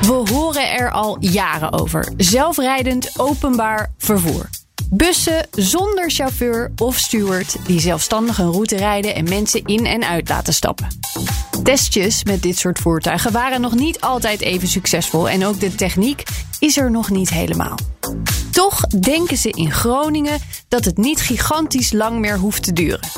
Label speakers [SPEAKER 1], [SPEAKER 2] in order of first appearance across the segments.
[SPEAKER 1] We horen er al jaren over. Zelfrijdend openbaar vervoer. Bussen zonder chauffeur of steward die zelfstandig een route rijden en mensen in en uit laten stappen. Testjes met dit soort voertuigen waren nog niet altijd even succesvol en ook de techniek is er nog niet helemaal. Toch denken ze in Groningen dat het niet gigantisch lang meer hoeft te duren.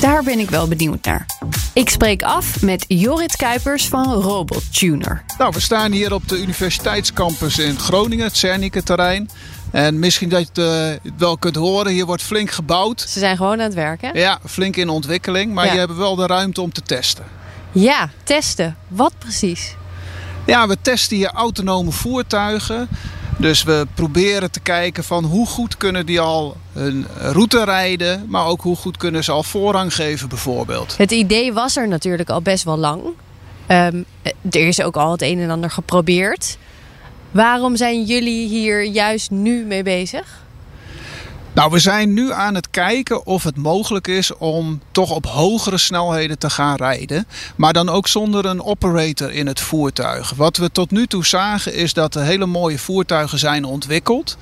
[SPEAKER 1] Daar ben ik wel benieuwd naar. Ik spreek af met Jorrit Kuipers van Robot Tuner.
[SPEAKER 2] Nou, we staan hier op de universiteitscampus in Groningen, het Cernike terrein. En misschien dat je het uh, wel kunt horen, hier wordt flink gebouwd.
[SPEAKER 1] Ze zijn gewoon aan het werken?
[SPEAKER 2] Ja, flink in ontwikkeling, maar
[SPEAKER 1] Ja.
[SPEAKER 2] je hebt wel de ruimte om te testen.
[SPEAKER 1] Ja, testen. Wat precies?
[SPEAKER 2] Ja, we testen hier autonome voertuigen. Dus we proberen te kijken van hoe goed kunnen die al een route rijden, maar ook hoe goed kunnen ze al voorrang geven bijvoorbeeld.
[SPEAKER 1] Het idee was er natuurlijk al best wel lang. Ehm, er is ook al het een en ander geprobeerd. Waarom zijn jullie hier juist nu mee bezig?
[SPEAKER 2] Nou, we zijn nu aan het kijken of het mogelijk is om toch op hogere snelheden te gaan rijden. Maar dan ook zonder een operator in het voertuig. Wat we tot nu toe zagen is dat er hele mooie voertuigen zijn ontwikkeld.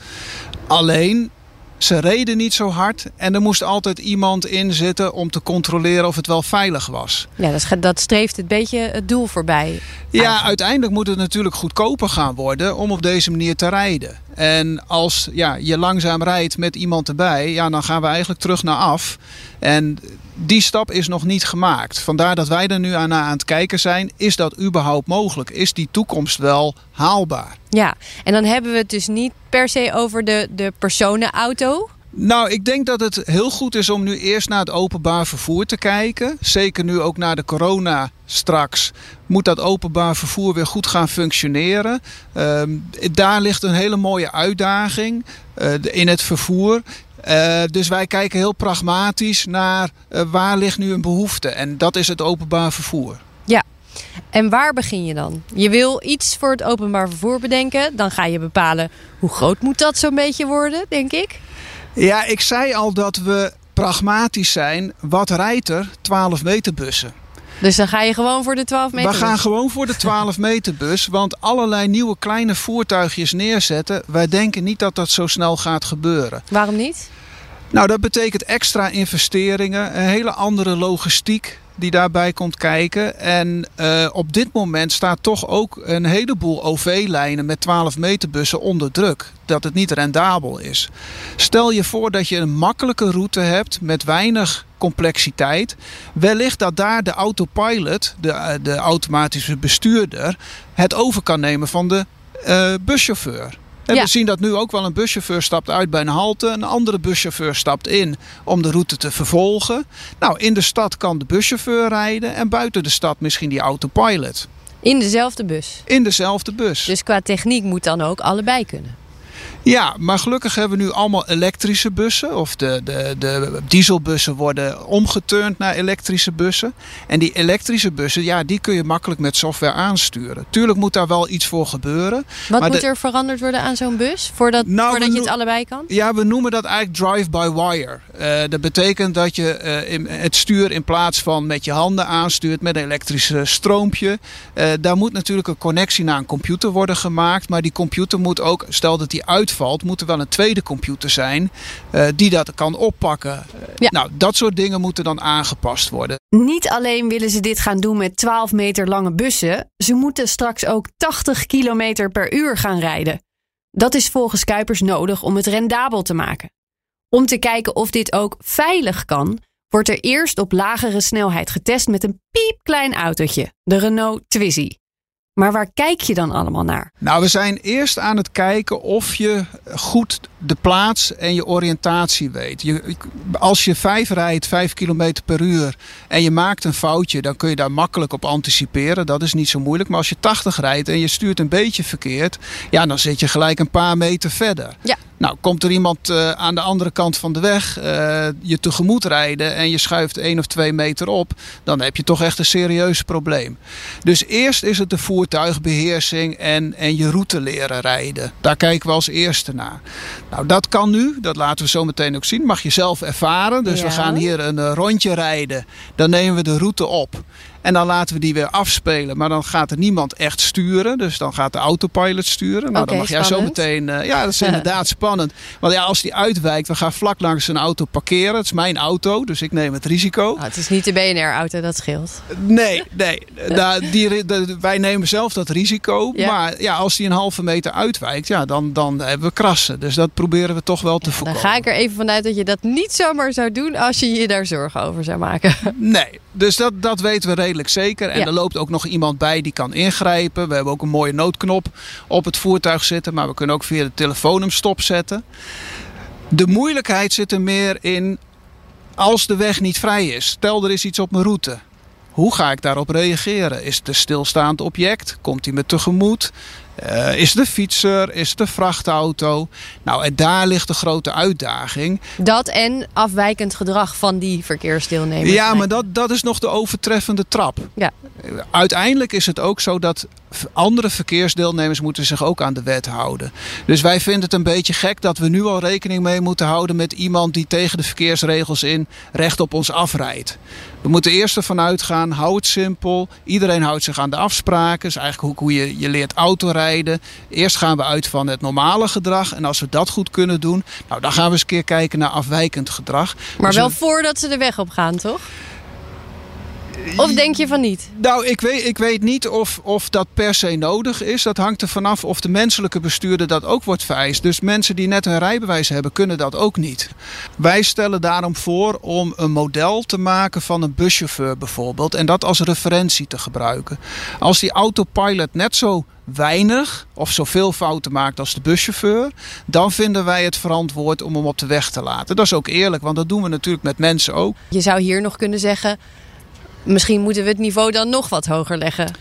[SPEAKER 2] Alleen, ze reden niet zo hard en er moest altijd iemand in zitten om te controleren of het wel veilig was.
[SPEAKER 1] Ja, dat, streeft een beetje het doel voorbij.
[SPEAKER 2] Ja,
[SPEAKER 1] Eigenlijk.
[SPEAKER 2] uiteindelijk moet het natuurlijk goedkoper gaan worden om op deze manier te rijden. En als ja, je langzaam rijdt met iemand erbij, ja, dan gaan we eigenlijk terug naar af. En die stap is nog niet gemaakt. Vandaar dat wij er nu aan, aan het kijken zijn. Is dat überhaupt mogelijk? Is die toekomst wel haalbaar?
[SPEAKER 1] Ja, en dan hebben we het dus niet per se over de, de personenauto.
[SPEAKER 2] Nou, ik denk dat het heel goed is om nu eerst naar het openbaar vervoer te kijken. Zeker nu ook na de corona straks moet dat openbaar vervoer weer goed gaan functioneren. Ehm, daar ligt een hele mooie uitdaging eh, in het vervoer. Eh, dus wij kijken heel pragmatisch naar eh, waar ligt nu een behoefte. En dat is het openbaar vervoer.
[SPEAKER 1] En waar begin je dan? Je wil iets voor het openbaar vervoer bedenken. Dan ga je bepalen hoe groot moet dat zo'n beetje worden, denk ik.
[SPEAKER 2] Ja, ik zei al dat we pragmatisch zijn. Wat rijdt er? 12 meter bussen.
[SPEAKER 1] Dus dan ga je gewoon voor de 12 meter.
[SPEAKER 2] We gaan gewoon voor de 12 meter bus. Want allerlei nieuwe kleine voertuigjes neerzetten. Wij denken niet dat dat zo snel gaat gebeuren.
[SPEAKER 1] Waarom niet?
[SPEAKER 2] Nou, dat betekent extra investeringen. Een hele andere logistiek die daarbij komt kijken. En eh, op dit moment staat toch ook een heleboel OV-lijnen met 12 meter bussen onder druk. Dat het niet rendabel is. Stel je voor dat je een makkelijke route hebt met weinig complexiteit. Wellicht dat daar de autopilot, de, eh, de automatische bestuurder, het over kan nemen van de eh, buschauffeur. En
[SPEAKER 1] Ja.
[SPEAKER 2] We zien dat nu ook wel een buschauffeur stapt uit bij een halte. Een andere buschauffeur stapt in om de route te vervolgen. Nou, in de stad kan de buschauffeur rijden en buiten de stad misschien die autopilot.
[SPEAKER 1] In dezelfde bus.
[SPEAKER 2] In dezelfde bus.
[SPEAKER 1] Dus qua techniek moet dan ook allebei kunnen.
[SPEAKER 2] Ja, maar gelukkig hebben we nu allemaal elektrische bussen. Of de, de, de dieselbussen worden omgeturnd naar elektrische bussen. En die elektrische bussen, ja, die kun je makkelijk met software aansturen. Tuurlijk moet daar wel iets voor gebeuren.
[SPEAKER 1] Wat
[SPEAKER 2] Maar
[SPEAKER 1] moet
[SPEAKER 2] de-
[SPEAKER 1] er veranderd worden aan zo'n bus? Voordat,
[SPEAKER 2] Nou,
[SPEAKER 1] voordat je het allebei kan?
[SPEAKER 2] Ja, we noemen dat eigenlijk drive-by-wire. Eh, dat betekent dat je eh, in- het stuur in plaats van met je handen aanstuurt met een elektrisch stroompje. Eh, daar moet natuurlijk een connectie naar een computer worden gemaakt. Maar die computer moet ook, stel dat die uitvalt, moet er wel een tweede computer zijn eh, die dat kan oppakken.
[SPEAKER 1] Ja.
[SPEAKER 2] Nou, dat soort dingen moeten dan aangepast worden.
[SPEAKER 1] Niet alleen willen ze dit gaan doen met 12 meter lange bussen, ze moeten straks ook 80 kilometer per uur gaan rijden. Dat is volgens Kuipers nodig om het rendabel te maken. Om te kijken of dit ook veilig kan, wordt er eerst op lagere snelheid getest met een piepklein autootje, de Renault Twizy. Maar waar kijk je dan allemaal naar?
[SPEAKER 2] Nou, we zijn eerst aan het kijken of je goed de plaats en je oriëntatie weet. Je, als je vijf rijdt, vijf kilometer per uur en je maakt een foutje, dan kun je daar makkelijk op anticiperen. Dat is niet zo moeilijk. Maar als je 80 rijdt en je stuurt een beetje verkeerd, ja, dan zit je gelijk een paar meter verder.
[SPEAKER 1] Ja.
[SPEAKER 2] Nou, komt er iemand uh, aan de andere kant van de weg uh, je tegemoet rijden en je schuift één of twee meter op, dan heb je toch echt een serieus probleem. Dus eerst is het de voertuigbeheersing en, en je route leren rijden. Daar kijken we als eerste naar. Nou, dat kan nu, dat laten we zo meteen ook zien. Mag je zelf ervaren. Dus
[SPEAKER 1] Ja.
[SPEAKER 2] we gaan hier een eh, rondje rijden. Dan nemen we de route op. En dan laten we die weer afspelen. Maar dan gaat er niemand echt sturen. Dus dan gaat de autopilot sturen. Nou, dan mag jij zo meteen. eh, ja, dat is inderdaad spannend. Want ja, als die uitwijkt, we gaan vlak langs een auto parkeren. Het is mijn auto, dus ik neem het risico.
[SPEAKER 1] Nou, het is niet de BNR-auto, dat scheelt.
[SPEAKER 2] Nee, nee. Da- die, de- wij nemen zelf dat risico.
[SPEAKER 1] Ja.
[SPEAKER 2] Maar ja, als die een halve meter uitwijkt, ja, dan, dan hebben we krassen. Dus dat proberen we toch wel te
[SPEAKER 1] Dan
[SPEAKER 2] voorkomen.
[SPEAKER 1] ga ik er even vanuit dat je dat niet zomaar zou doen als je je daar zorgen over zou maken.
[SPEAKER 2] Nee, dus dat, dat weten we redelijk zeker. En
[SPEAKER 1] Ja.
[SPEAKER 2] er loopt ook nog iemand bij die kan ingrijpen. We hebben ook een mooie noodknop op het voertuig zitten. Maar we kunnen ook via de telefoon hem stopzetten. De moeilijkheid zit er meer in als de weg niet vrij is. Stel er is iets op mijn route. Hoe ga ik daarop reageren? Is het een stilstaand object? Komt hij me tegemoet? Eh, is een fietser? Is een vrachtauto? Nou, en daar ligt de grote uitdaging.
[SPEAKER 1] Dat en afwijkend gedrag van die verkeersdeelnemers.
[SPEAKER 2] Ja, maar dat, dat is nog de overtreffende trap.
[SPEAKER 1] Ja.
[SPEAKER 2] Uiteindelijk is het ook zo dat andere verkeersdeelnemers moeten zich ook aan de wet houden. Dus wij vinden het een beetje gek dat we nu al rekening mee moeten houden met iemand die tegen de verkeersregels in recht op ons afrijdt. We moeten eerst ervan uitgaan, hou het simpel. Iedereen houdt zich aan de afspraken. Dat is eigenlijk hoe je, je leert autorijden. Eerst gaan we uit van het normale gedrag. En als we dat goed kunnen doen, nou, dan gaan we eens een keer kijken naar afwijkend gedrag.
[SPEAKER 1] Maar
[SPEAKER 2] Dus
[SPEAKER 1] wel
[SPEAKER 2] we-
[SPEAKER 1] voordat ze de weg op gaan, toch? Of denk je van niet?
[SPEAKER 2] Nou, ik weet, ik weet niet of, of dat per se nodig is. Dat hangt er vanaf of de menselijke bestuurder dat ook wordt vereist. Dus mensen die net hun rijbewijs hebben, kunnen dat ook niet. Wij stellen daarom voor om een model te maken van een buschauffeur bijvoorbeeld. En dat als referentie te gebruiken. Als die autopilot net zo weinig of zoveel fouten maakt als de buschauffeur, dan vinden wij het verantwoord om hem op de weg te laten. Dat is ook eerlijk, want dat doen we natuurlijk met mensen ook.
[SPEAKER 1] Je zou hier nog kunnen zeggen... Misschien moeten we het niveau dan nog wat hoger leggen.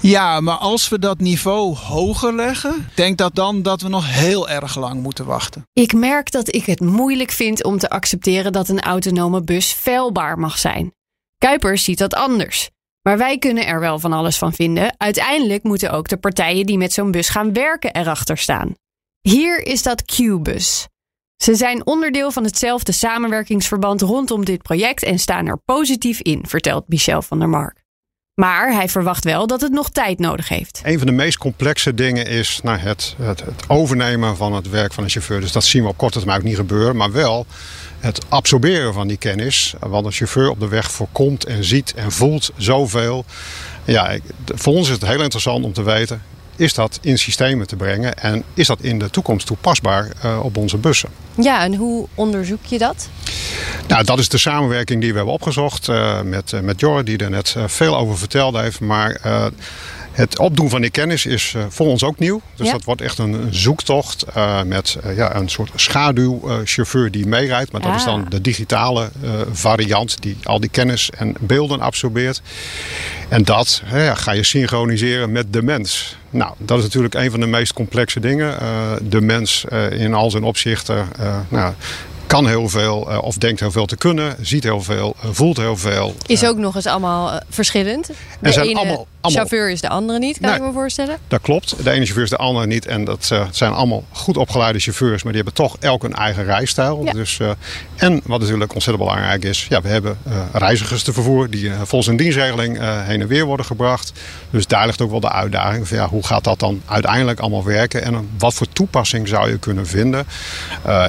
[SPEAKER 2] Ja, maar als we dat niveau hoger leggen, ik denk dat dan dat we nog heel erg lang moeten wachten.
[SPEAKER 1] Ik merk dat ik het moeilijk vind om te accepteren dat een autonome bus veilbaar mag zijn. Kuipers ziet dat anders. Maar wij kunnen er wel van alles van vinden. Uiteindelijk moeten ook de partijen die met zo'n bus gaan werken erachter staan. Hier is dat Qbus. Ze zijn onderdeel van hetzelfde samenwerkingsverband rondom dit project en staan er positief in, vertelt Michel van der Mark. Maar hij verwacht wel dat het nog tijd nodig heeft.
[SPEAKER 3] Een van de meest complexe dingen is nou, het, het, het overnemen van het werk van een chauffeur. Dus dat zien we op korte termijn ook niet gebeuren. Maar wel het absorberen van die kennis. Want een chauffeur op de weg voorkomt en ziet en voelt zoveel. Ja, voor ons is het heel interessant om te weten... is dat in systemen te brengen en is dat in de toekomst toepasbaar eh, op onze bussen?
[SPEAKER 1] Ja, en hoe onderzoek je dat?
[SPEAKER 3] Nou, dat is de samenwerking die we hebben opgezocht eh, met, eh, met Jor, die er net eh, veel over verteld heeft. Maar het opdoen van die kennis is voor ons ook nieuw. Dus
[SPEAKER 1] Ja.
[SPEAKER 3] dat wordt echt een, een zoektocht met ja, een soort schaduwchauffeur die meerijdt. Maar dat is dan
[SPEAKER 1] Ah.
[SPEAKER 3] de digitale variant die al die kennis en beelden absorbeert. En dat ja, ga je synchroniseren met de mens. Nou, dat is natuurlijk een van de meest complexe dingen. De mens in al zijn opzichten nou, kan heel veel eh, of denkt heel veel te kunnen, ziet heel veel, eh, voelt heel veel.
[SPEAKER 1] Is
[SPEAKER 3] Eh,
[SPEAKER 1] ook nog eens allemaal verschillend. De
[SPEAKER 3] zijn
[SPEAKER 1] ene
[SPEAKER 3] allemaal- allemaal-
[SPEAKER 1] chauffeur is de andere niet, kan ik me voorstellen.
[SPEAKER 3] Dat klopt. De ene chauffeur is de andere niet. En dat eh, zijn allemaal goed opgeleide chauffeurs. Maar die hebben toch elk een eigen rijstijl.
[SPEAKER 1] Ja.
[SPEAKER 3] Dus, eh, en wat natuurlijk ontzettend belangrijk is. Ja, we hebben eh, reizigers te vervoeren. Die volgens een dienstregeling heen en weer worden gebracht. Dus daar ligt ook wel de uitdaging. Van, ja, hoe gaat dat dan uiteindelijk allemaal werken? En wat voor toepassing zou je kunnen vinden?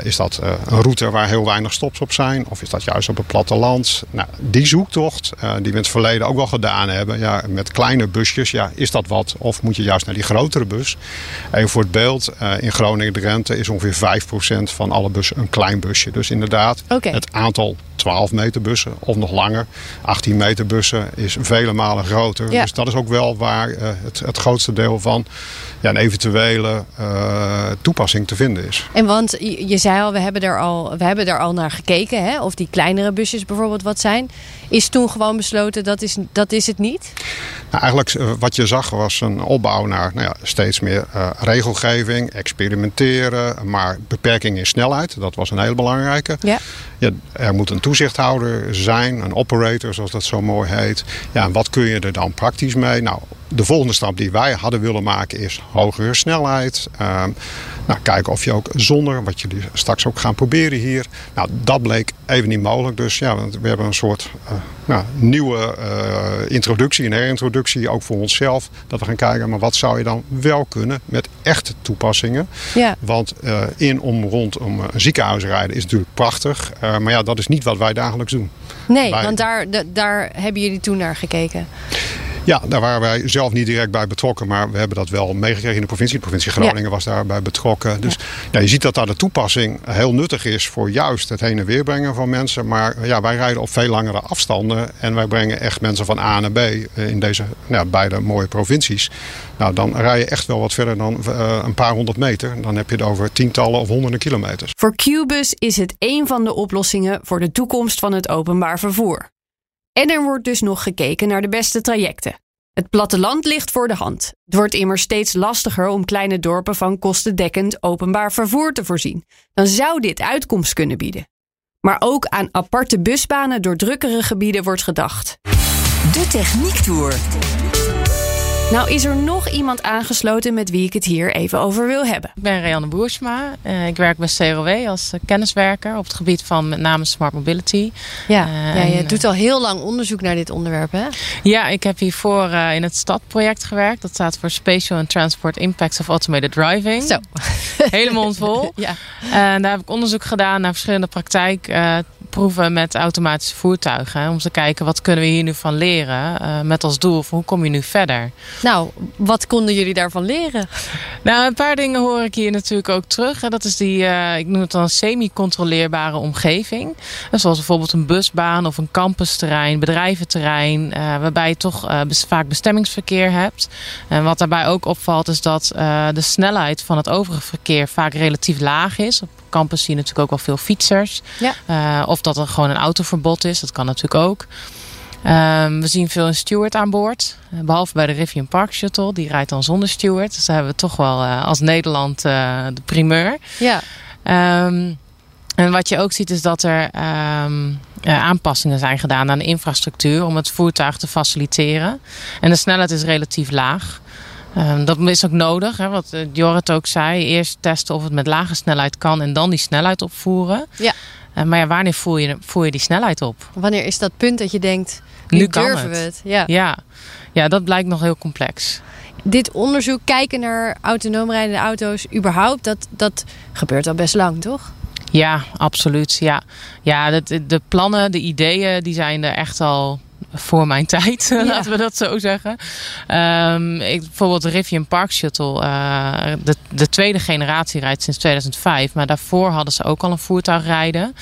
[SPEAKER 3] Is dat een route waar heel weinig stops op zijn? Of is dat juist op het platteland? Nou, die zoektocht, die we in het verleden ook wel gedaan hebben. Ja, met kleine kleine busjes, ja, is dat wat? Of moet je juist naar die grotere bus? Even voor het beeld, in Groningen de rente is ongeveer 5% van alle bussen een klein busje. Dus inderdaad, het aantal 12 meter bussen of nog langer. 18 meter bussen is vele malen groter. Dus dat is ook wel waar het, het grootste deel van ja, een eventuele uh, toepassing te vinden is.
[SPEAKER 1] En want je zei al, we hebben er al, we hebben er al naar gekeken, hè? of die kleinere busjes bijvoorbeeld wat zijn. Is toen gewoon besloten dat is, dat is het niet?
[SPEAKER 3] Nou, eigenlijk uh, wat je zag was een opbouw naar nou ja, steeds meer uh, regelgeving, experimenteren, maar beperking in snelheid. Dat was een hele belangrijke. Ja. Ja, er moet een toezichthouder zijn, een operator zoals dat zo mooi heet. Ja, en wat kun je er dan praktisch mee? Nou, de volgende stap die wij hadden willen maken is hogere snelheid. Uh, nou, kijken of je ook zonder, wat jullie straks ook gaan proberen hier. Nou, dat bleek even niet mogelijk. Dus ja, we hebben een soort uh, nou, nieuwe uh, introductie, een herintroductie, ook voor onszelf. Dat we gaan kijken, maar wat zou je dan wel kunnen met echte toepassingen? Ja. Want uh, in, om, rondom een ziekenhuis rijden is natuurlijk prachtig. maar ja, dat is niet wat wij dagelijks doen.
[SPEAKER 1] Nee, want daar, daar hebben jullie toen naar gekeken.
[SPEAKER 3] Ja, daar waren wij zelf niet direct bij betrokken. Maar we hebben dat wel meegekregen in de provincie. De provincie Groningen was daarbij betrokken. Dus ja. je ziet dat daar de toepassing heel nuttig is voor juist het heen en weer brengen van mensen. Maar ja, wij rijden op veel langere afstanden. En wij brengen echt mensen van A naar B eh, in deze nou, beide mooie provincies. Nou, dan rij je echt wel wat verder dan uh, een paar honderd meter. Dan heb je het over tientallen of honderden kilometers.
[SPEAKER 1] Voor Cubus is het een van de oplossingen voor de toekomst van het openbaar vervoer. En er wordt dus nog gekeken naar de beste trajecten. Het platteland ligt voor de hand. Het wordt immers steeds lastiger om kleine dorpen van kostendekkend openbaar vervoer te voorzien. Dan zou dit uitkomst kunnen bieden. Maar ook aan aparte busbanen door drukkere gebieden wordt gedacht.
[SPEAKER 4] De Techniek Tour.
[SPEAKER 1] Nou is er nog iemand aangesloten met wie ik het hier even over wil hebben.
[SPEAKER 5] Ik ben Reanne Boersma. Uh, ik werk bij CROW als uh, kenniswerker op het gebied van met name smart mobility.
[SPEAKER 1] Ja, uh, ja je doet al heel lang onderzoek naar dit onderwerp hè?
[SPEAKER 5] Ja, ik heb hiervoor in het STAD-project gewerkt. Dat staat voor Spatial and Transport Impacts of Automated Driving.
[SPEAKER 1] Zo.
[SPEAKER 5] Hele mond vol. ja. En daar heb ik onderzoek gedaan naar verschillende praktijk proeven met automatische voertuigen. Om te kijken wat kunnen we hier nu van leren. Uh, met als doel hoe kom je nu verder.
[SPEAKER 1] Nou, wat konden jullie daarvan leren?
[SPEAKER 5] Nou, een paar dingen hoor ik hier natuurlijk ook terug. Dat is die, uh, ik noem het dan semi-controleerbare omgeving. Zoals bijvoorbeeld een busbaan of een campusterrein, bedrijventerrein. Uh, waarbij je toch vaak bestemmingsverkeer hebt. En wat daarbij ook opvalt is dat de snelheid van het overige verkeer vaak relatief laag is. Op campus zie je natuurlijk ook wel veel fietsers. Ja. of dat er gewoon een autoverbod is. Dat kan natuurlijk ook. Um, we zien veel een steward aan boord. Eh, behalve bij de Rivian Park Shuttle. Die rijdt dan zonder steward. Dus daar hebben we toch wel uh, als Nederland uh, de primeur. Ja. Um, en wat je ook ziet is dat er um, aanpassingen zijn gedaan aan de infrastructuur. Om het voertuig te faciliteren. En de snelheid is relatief laag. Um, dat is ook nodig, hè, wat Jorrit ook zei. Eerst testen of het met lage snelheid kan en dan die snelheid opvoeren. Ja. Uh, maar ja, wanneer voer je, voer je die snelheid op?
[SPEAKER 1] Wanneer is dat punt dat je denkt, nu, nu durven we het?
[SPEAKER 5] Ja. ja. Ja. dat blijkt nog heel complex.
[SPEAKER 1] Dit onderzoek, kijken naar autonoom rijdende auto's, überhaupt, dat, dat gebeurt al best lang, toch?
[SPEAKER 5] Ja, absoluut. Ja, ja de, de plannen, de ideeën, die zijn er echt al voor mijn tijd, laten we dat zo zeggen. Um, ik, bijvoorbeeld de Rivian Park Shuttle, uh, de, de, tweede generatie rijdt sinds 2005. Maar daarvoor hadden ze ook al een voertuig rijden.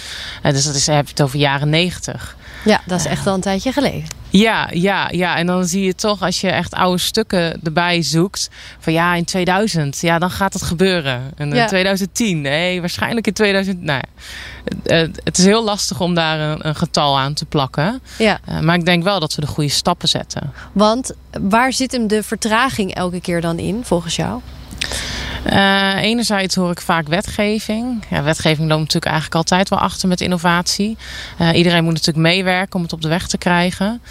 [SPEAKER 5] Uh, dus dat is, heb je het over jaren 90.
[SPEAKER 1] Ja, dat is echt al een tijdje geleden.
[SPEAKER 5] Ja, ja, ja. En dan zie je toch als je echt oude stukken erbij zoekt. Van ja, in 2000. Ja, dan gaat het gebeuren. En in 2010. Nee, waarschijnlijk in 2000. Nou ja, het is heel lastig om daar een, een getal aan te plakken. Ja. Uh, maar ik denk wel dat we de goede stappen zetten.
[SPEAKER 1] Want waar zit hem de vertraging elke keer dan in, volgens jou?
[SPEAKER 5] Uh, enerzijds hoor ik vaak wetgeving. Ja, wetgeving loopt natuurlijk eigenlijk altijd wel achter met innovatie. Uh, iedereen moet natuurlijk meewerken om het op de weg te krijgen.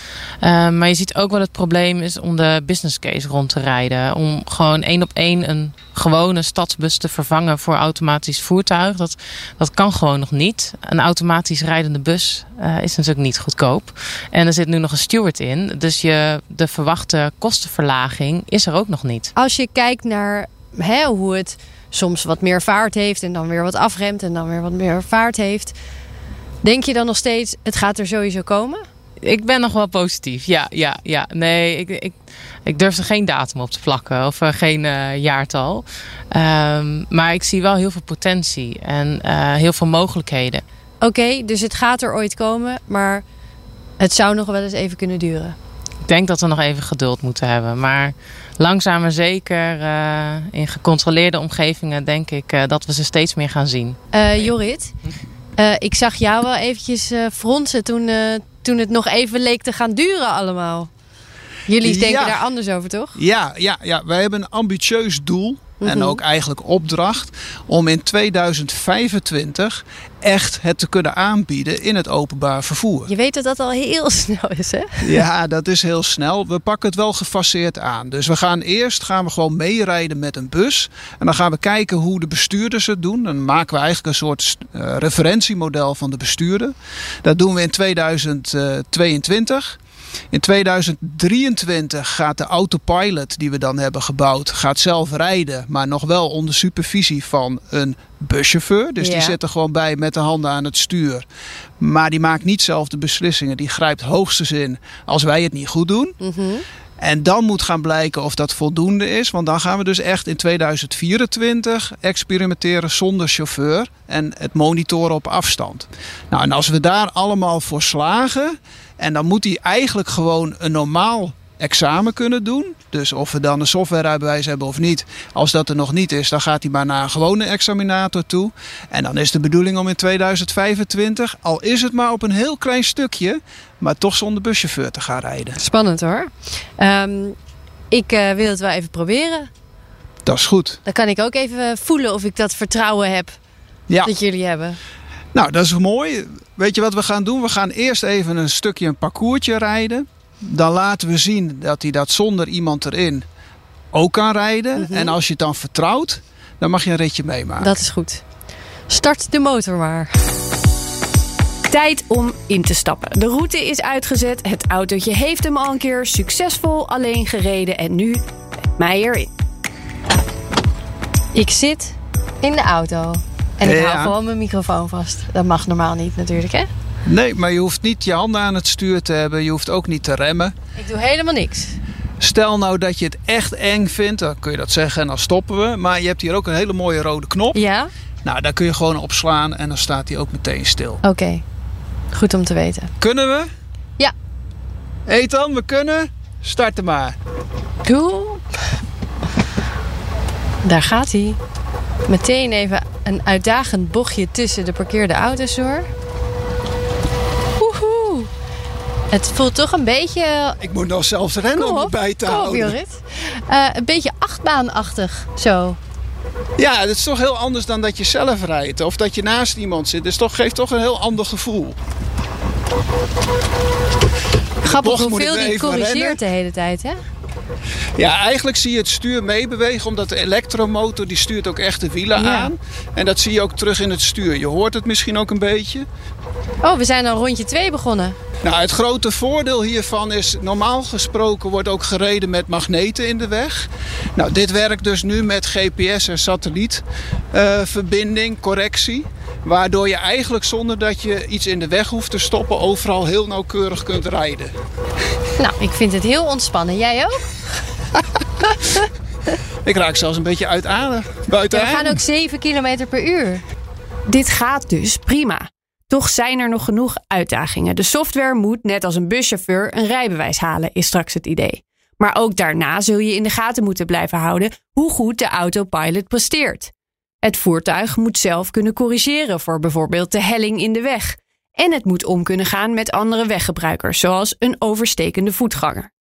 [SPEAKER 5] Uh, maar je ziet ook wel het probleem is om de business case rond te rijden. Om gewoon één op één een gewone stadsbus te vervangen voor automatisch voertuig. Dat, dat kan gewoon nog niet. Een automatisch rijdende bus is natuurlijk niet goedkoop. En er zit nu nog een steward in. Dus je, de verwachte kostenverlaging is er ook nog niet.
[SPEAKER 1] Als je kijkt naar hè, hoe het soms wat meer vaart heeft en dan weer wat afremt en dan weer wat meer vaart heeft. Denk je dan nog steeds, het gaat er sowieso komen?
[SPEAKER 5] Ik ben nog wel positief. Ja, ja, ja. Nee, ik, ik, Ik durf er geen datum op te plakken of uh, geen uh, jaartal. Um, maar ik zie wel heel veel potentie en uh, heel veel mogelijkheden.
[SPEAKER 1] Oké, okay, dus het gaat er ooit komen, maar het zou nog wel eens even kunnen duren.
[SPEAKER 5] Ik denk dat we nog even geduld moeten hebben. Maar langzaam maar zeker uh, in gecontroleerde omgevingen denk ik uh, dat we ze steeds meer gaan zien.
[SPEAKER 1] Uh, Jorrit, ik zag jou wel eventjes fronsen toen, toen het nog even leek te gaan duren allemaal. Jullie denken
[SPEAKER 2] Ja.
[SPEAKER 1] daar anders over, toch?
[SPEAKER 2] Ja, ja, ja, wij hebben een ambitieus doel. En
[SPEAKER 1] Mhm.
[SPEAKER 2] ook eigenlijk opdracht om in 2025 echt het te kunnen aanbieden in het openbaar vervoer.
[SPEAKER 1] Je weet dat dat al heel snel is, hè?
[SPEAKER 2] Ja, dat is heel snel. We pakken het wel gefaseerd aan. Dus we gaan eerst gaan we gewoon meerijden met een bus. En dan gaan we kijken hoe de bestuurders het doen. Dan maken we eigenlijk een soort eh, referentiemodel van de bestuurder. Dat doen we in 2022. In 2023 gaat de autopilot die we dan hebben gebouwd, gaat zelf rijden, maar nog wel onder supervisie van een buschauffeur. Dus
[SPEAKER 1] Ja.
[SPEAKER 2] die zit er gewoon bij met de handen aan het stuur. Maar die maakt niet zelf de beslissingen. Die grijpt hoogstens in als wij het niet goed doen.
[SPEAKER 1] Mhm.
[SPEAKER 2] En dan moet gaan blijken of dat voldoende is. Want dan gaan we dus echt in 2024 experimenteren zonder chauffeur. En het monitoren op afstand. Nou, en als we daar allemaal voor slagen. En dan moet hij eigenlijk gewoon een normaal examen kunnen doen. Dus of we dan een softwarerijbewijs hebben of niet. Als dat er nog niet is, dan gaat hij maar naar een gewone examinator toe. En dan is de bedoeling om in 2025, al is het maar op een heel klein stukje, maar toch zonder buschauffeur te gaan rijden.
[SPEAKER 1] Spannend hoor. Ehm, ik eh, wil het wel even proberen.
[SPEAKER 2] Dat is goed.
[SPEAKER 1] Dan kan ik ook even voelen of ik dat vertrouwen heb
[SPEAKER 2] Ja.
[SPEAKER 1] dat jullie hebben.
[SPEAKER 2] Nou, dat is mooi. Weet je wat we gaan doen? We gaan eerst even een stukje een parcoursje rijden. Dan laten we zien dat hij dat zonder iemand erin ook kan rijden.
[SPEAKER 1] Mhm.
[SPEAKER 2] En als je het dan vertrouwt, dan mag je een ritje meemaken.
[SPEAKER 1] Dat is goed. Start de motor maar.
[SPEAKER 4] Tijd om in te stappen. De route is uitgezet. Het autootje heeft hem al een keer succesvol alleen gereden. En nu met mij erin.
[SPEAKER 1] Ik zit in de auto. En ik
[SPEAKER 2] Ja.
[SPEAKER 1] hou gewoon mijn microfoon vast. Dat mag normaal niet natuurlijk, hè?
[SPEAKER 2] Nee, maar je hoeft niet je handen aan het stuur te hebben. Je hoeft ook niet te remmen.
[SPEAKER 1] Ik doe helemaal niks.
[SPEAKER 2] Stel nou dat je het echt eng vindt, dan kun je dat zeggen en dan stoppen we. Maar je hebt hier ook een hele mooie rode knop.
[SPEAKER 1] Ja?
[SPEAKER 2] Nou, daar kun je gewoon op slaan en dan staat hij ook meteen stil.
[SPEAKER 1] Oké. Goed om te weten.
[SPEAKER 2] Kunnen we?
[SPEAKER 1] Ja.
[SPEAKER 2] Ethan, we kunnen? Starten maar.
[SPEAKER 1] Cool. Daar gaat hij. Meteen even een uitdagend bochtje tussen de parkeerde auto's door. Het voelt toch een beetje...
[SPEAKER 2] Ik moet nog zelfs rennen
[SPEAKER 1] Kom
[SPEAKER 2] om
[SPEAKER 1] op,
[SPEAKER 2] bij te
[SPEAKER 1] kom op
[SPEAKER 2] houden.
[SPEAKER 1] Jorrit. Eh, een beetje achtbaanachtig zo.
[SPEAKER 2] Ja, dat is toch heel anders dan dat je zelf rijdt. Of dat je naast iemand zit. Dus toch, geeft toch een heel ander gevoel.
[SPEAKER 1] Grappig hoeveel die corrigeert
[SPEAKER 2] rennen.
[SPEAKER 1] de hele tijd, hè?
[SPEAKER 2] Ja, eigenlijk zie je het stuur meebewegen. Omdat de elektromotor die stuurt ook echt de wielen
[SPEAKER 1] Ja.
[SPEAKER 2] aan. En dat zie je ook terug in het stuur. Je hoort het misschien ook een beetje.
[SPEAKER 1] Oh, we zijn al rondje 2 begonnen.
[SPEAKER 2] Nou, het grote voordeel hiervan is, normaal gesproken wordt ook gereden met magneten in de weg. Nou, dit werkt dus nu met GPS en satellietverbinding, correctie. Waardoor je eigenlijk zonder dat je iets in de weg hoeft te stoppen, overal heel nauwkeurig kunt rijden.
[SPEAKER 1] Nou, ik vind het heel ontspannen. Jij ook?
[SPEAKER 2] Ik raak zelfs een beetje uit adem. Buiten
[SPEAKER 1] Ja, we gaan ook 7 km per uur.
[SPEAKER 4] Dit gaat dus prima. Toch zijn er nog genoeg uitdagingen. De software moet, net als een buschauffeur, een rijbewijs halen, is straks het idee. Maar ook daarna zul je in de gaten moeten blijven houden hoe goed de autopilot presteert. Het voertuig moet zelf kunnen corrigeren voor bijvoorbeeld de helling in de weg. En het moet om kunnen gaan met andere weggebruikers, zoals een overstekende voetganger.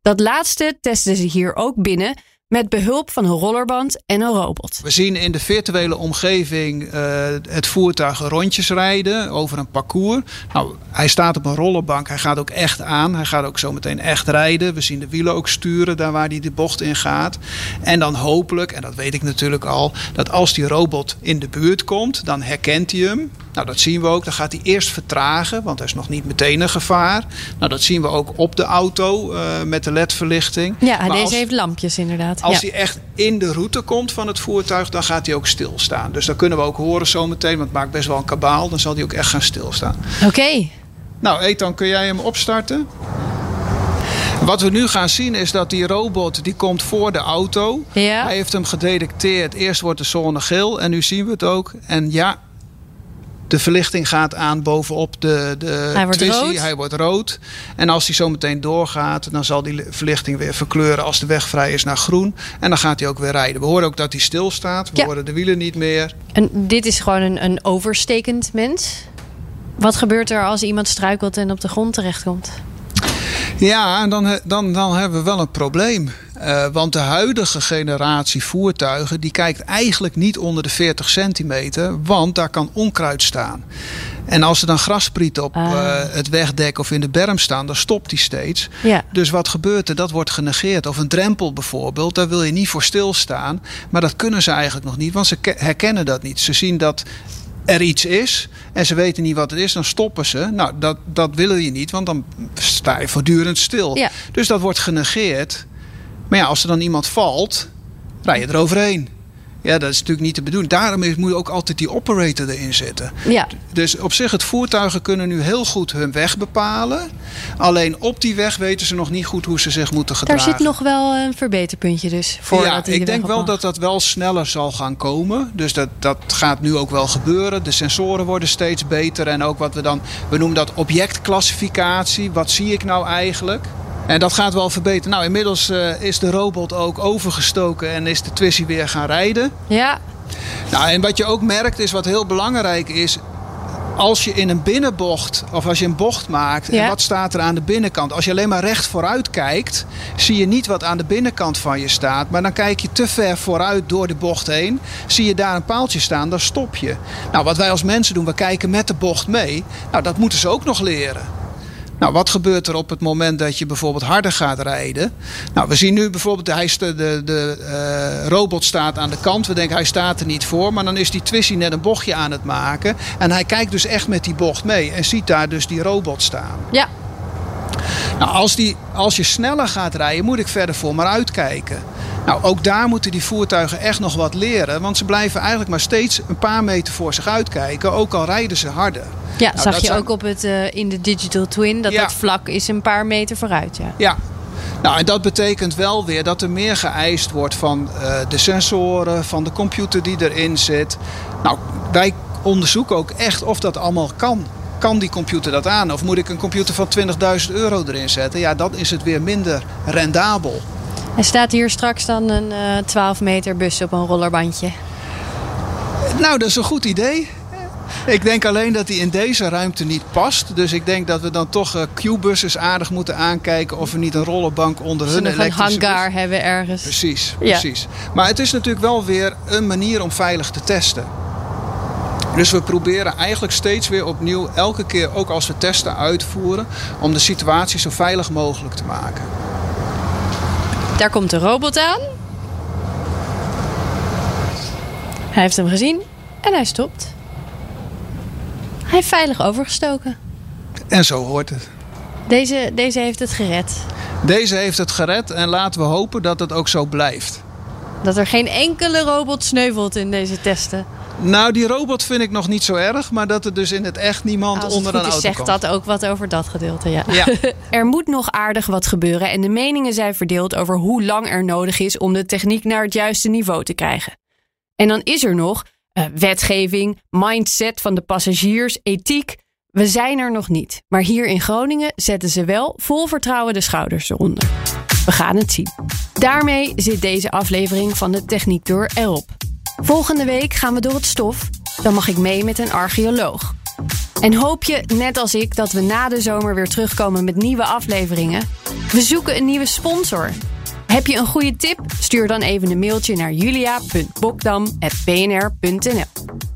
[SPEAKER 4] Dat laatste testen ze hier ook binnen met behulp van een rollerband en een robot.
[SPEAKER 2] We zien in de virtuele omgeving eh, het voertuig rondjes rijden over een parcours. Nou, hij staat op een rollenbank, hij gaat ook echt aan. Hij gaat ook zo meteen echt rijden. We zien de wielen ook sturen, daar waar hij de bocht in gaat. En dan hopelijk, en dat weet ik natuurlijk al, dat als die robot in de buurt komt, dan herkent hij hem. Nou, dat zien we ook. Dan gaat hij eerst vertragen, want er is nog niet meteen een gevaar. Nou, dat zien we ook op de auto eh, met de LED-verlichting.
[SPEAKER 1] Ja,
[SPEAKER 2] Maar
[SPEAKER 1] deze
[SPEAKER 2] als-
[SPEAKER 1] heeft lampjes inderdaad.
[SPEAKER 2] als
[SPEAKER 1] ja.
[SPEAKER 2] hij echt in de route komt van het voertuig, dan gaat hij ook stilstaan. Dus dat kunnen we ook horen zometeen, want het maakt best wel een kabaal. Dan zal hij ook echt gaan stilstaan.
[SPEAKER 1] Oké.
[SPEAKER 2] Nou, Ethan, kun jij hem opstarten? Wat we nu gaan zien is dat die robot die komt voor de auto.
[SPEAKER 1] Ja.
[SPEAKER 2] Hij heeft hem gedetecteerd. Eerst wordt de zone geel en nu zien we het ook. En ja, de verlichting gaat aan bovenop de, de
[SPEAKER 1] Hij wordt rood.
[SPEAKER 2] Hij wordt rood. En als hij zo meteen doorgaat, dan zal die verlichting weer verkleuren als de weg vrij is naar groen. En dan gaat hij ook weer rijden. We horen ook dat hij stilstaat. We
[SPEAKER 1] Ja.
[SPEAKER 2] horen de wielen niet meer.
[SPEAKER 1] En dit is gewoon een, een overstekend mens. Wat gebeurt er als iemand struikelt en op de grond terechtkomt?
[SPEAKER 2] Ja, en dan, dan, dan hebben we wel een probleem. Eh, want de huidige generatie voertuigen... die kijkt eigenlijk niet onder de 40 centimeter... want daar kan onkruid staan. En als er dan grasprieten op
[SPEAKER 1] Ah.
[SPEAKER 2] eh, het wegdek of in de berm staan... dan stopt die steeds.
[SPEAKER 1] Ja.
[SPEAKER 2] Dus wat gebeurt er? Dat wordt genegeerd. Of een drempel bijvoorbeeld, daar wil je niet voor stilstaan. Maar dat kunnen ze eigenlijk nog niet, want ze ke- herkennen dat niet. Ze zien dat er iets is en ze weten niet wat het is, dan stoppen ze. Nou, dat, dat willen je niet, want dan sta je voortdurend stil.
[SPEAKER 1] Ja.
[SPEAKER 2] Dus dat wordt genegeerd. Maar ja, als er dan iemand valt, rij je eroverheen. Ja, dat is natuurlijk niet de bedoeling. Daarom is, moet ook altijd die operator erin zitten.
[SPEAKER 1] Ja.
[SPEAKER 2] Dus op zich, het voertuigen kunnen nu heel goed hun weg bepalen. Alleen op die weg weten ze nog niet goed hoe ze zich moeten
[SPEAKER 1] Daar
[SPEAKER 2] gedragen.
[SPEAKER 1] zit nog wel een verbeterpuntje dus. Voordat
[SPEAKER 2] ja, ik denk wel
[SPEAKER 1] mag.
[SPEAKER 2] dat dat wel sneller zal gaan komen. Dus dat, dat gaat nu ook wel gebeuren. De sensoren worden steeds beter. En ook wat we dan, we noemen dat objectclassificatie. Wat zie ik nou eigenlijk? En dat gaat wel verbeteren. Nou, inmiddels eh, is de robot ook overgestoken en is de Twissie weer gaan rijden.
[SPEAKER 1] Ja,
[SPEAKER 2] Nou, en wat je ook merkt is wat heel belangrijk is. Als je in een binnenbocht of als je een bocht maakt,
[SPEAKER 1] Ja.
[SPEAKER 2] en wat staat er aan de binnenkant? Als je alleen maar recht vooruit kijkt, zie je niet wat aan de binnenkant van je staat. Maar dan kijk je te ver vooruit door de bocht heen, zie je daar een paaltje staan, dan stop je. Nou, wat wij als mensen doen, we kijken met de bocht mee. Nou, dat moeten ze ook nog leren. Nou, wat gebeurt er op het moment dat je bijvoorbeeld harder gaat rijden? Nou, we zien nu bijvoorbeeld, hij sta- de, de eh, robot staat aan de kant. We denken hij staat er niet voor. Maar dan is die Twisty net een bochtje aan het maken. En hij kijkt dus echt met die bocht mee. En ziet daar dus die robot staan.
[SPEAKER 1] ja.
[SPEAKER 2] Nou, als, die, als je sneller gaat rijden, moet ik verder voor maar uitkijken. Nou, ook daar moeten die voertuigen echt nog wat leren. Want ze blijven eigenlijk maar steeds een paar meter voor zich uitkijken. Ook al rijden ze harder.
[SPEAKER 1] Ja,
[SPEAKER 2] Nou,
[SPEAKER 1] zag je
[SPEAKER 2] zijn-
[SPEAKER 1] ook op het, eh, in de Digital Twin dat
[SPEAKER 2] Ja.
[SPEAKER 1] dat vlak is een paar meter vooruit. Ja.
[SPEAKER 2] Ja. Nou, en dat betekent wel weer dat er meer geëist wordt van eh, de sensoren, van de computer die erin zit. Nou, wij onderzoeken ook echt of dat allemaal kan. Kan die computer dat aan? Of moet ik een computer van 20.000 euro erin zetten? Ja, dan is het weer minder rendabel.
[SPEAKER 1] Er staat hier straks dan een eh 12 meter bus op een rollerbandje.
[SPEAKER 2] Nou, dat is een goed idee. Ik denk alleen dat die in deze ruimte niet past. Dus ik denk dat we dan toch eh Q-buses aardig moeten aankijken... of we niet een rollerbank onder hun
[SPEAKER 1] een
[SPEAKER 2] elektrische bus-
[SPEAKER 1] hangar hebben ergens.
[SPEAKER 2] Precies,
[SPEAKER 1] Ja.
[SPEAKER 2] precies. Maar het is natuurlijk wel weer een manier om veilig te testen. Dus we proberen eigenlijk steeds weer opnieuw, elke keer ook als we testen uitvoeren, om de situatie zo veilig mogelijk te maken.
[SPEAKER 1] Daar komt de robot aan. Hij heeft hem gezien en hij stopt. Hij heeft veilig overgestoken.
[SPEAKER 2] En zo hoort het.
[SPEAKER 1] Deze, deze heeft het gered.
[SPEAKER 2] Deze heeft het gered en laten we hopen dat het ook zo blijft.
[SPEAKER 1] Dat er geen enkele robot sneuvelt in deze testen.
[SPEAKER 2] Nou, die robot vind ik nog niet zo erg, maar dat er dus in het echt niemand
[SPEAKER 1] Als het
[SPEAKER 2] onder
[SPEAKER 1] goed
[SPEAKER 2] een
[SPEAKER 1] is,
[SPEAKER 2] auto
[SPEAKER 1] zegt
[SPEAKER 2] komt.
[SPEAKER 1] dat ook wat over dat gedeelte. Ja.
[SPEAKER 2] Ja.
[SPEAKER 4] Er moet nog aardig wat gebeuren en de meningen zijn verdeeld over hoe lang er nodig is om de techniek naar het juiste niveau te krijgen. En dan is er nog eh, wetgeving, mindset van de passagiers, ethiek. We zijn er nog niet, maar hier in Groningen zetten ze wel vol vertrouwen de schouders eronder. We gaan het zien. Daarmee zit deze aflevering van de Techniek Door erop. Volgende week gaan we door het stof. Dan mag ik mee met een archeoloog. En hoop je, net als ik, dat we na de zomer weer terugkomen met nieuwe afleveringen? We zoeken een nieuwe sponsor. Heb je een goede tip? Stuur dan even een mailtje naar julia.bokdam.bnr.nl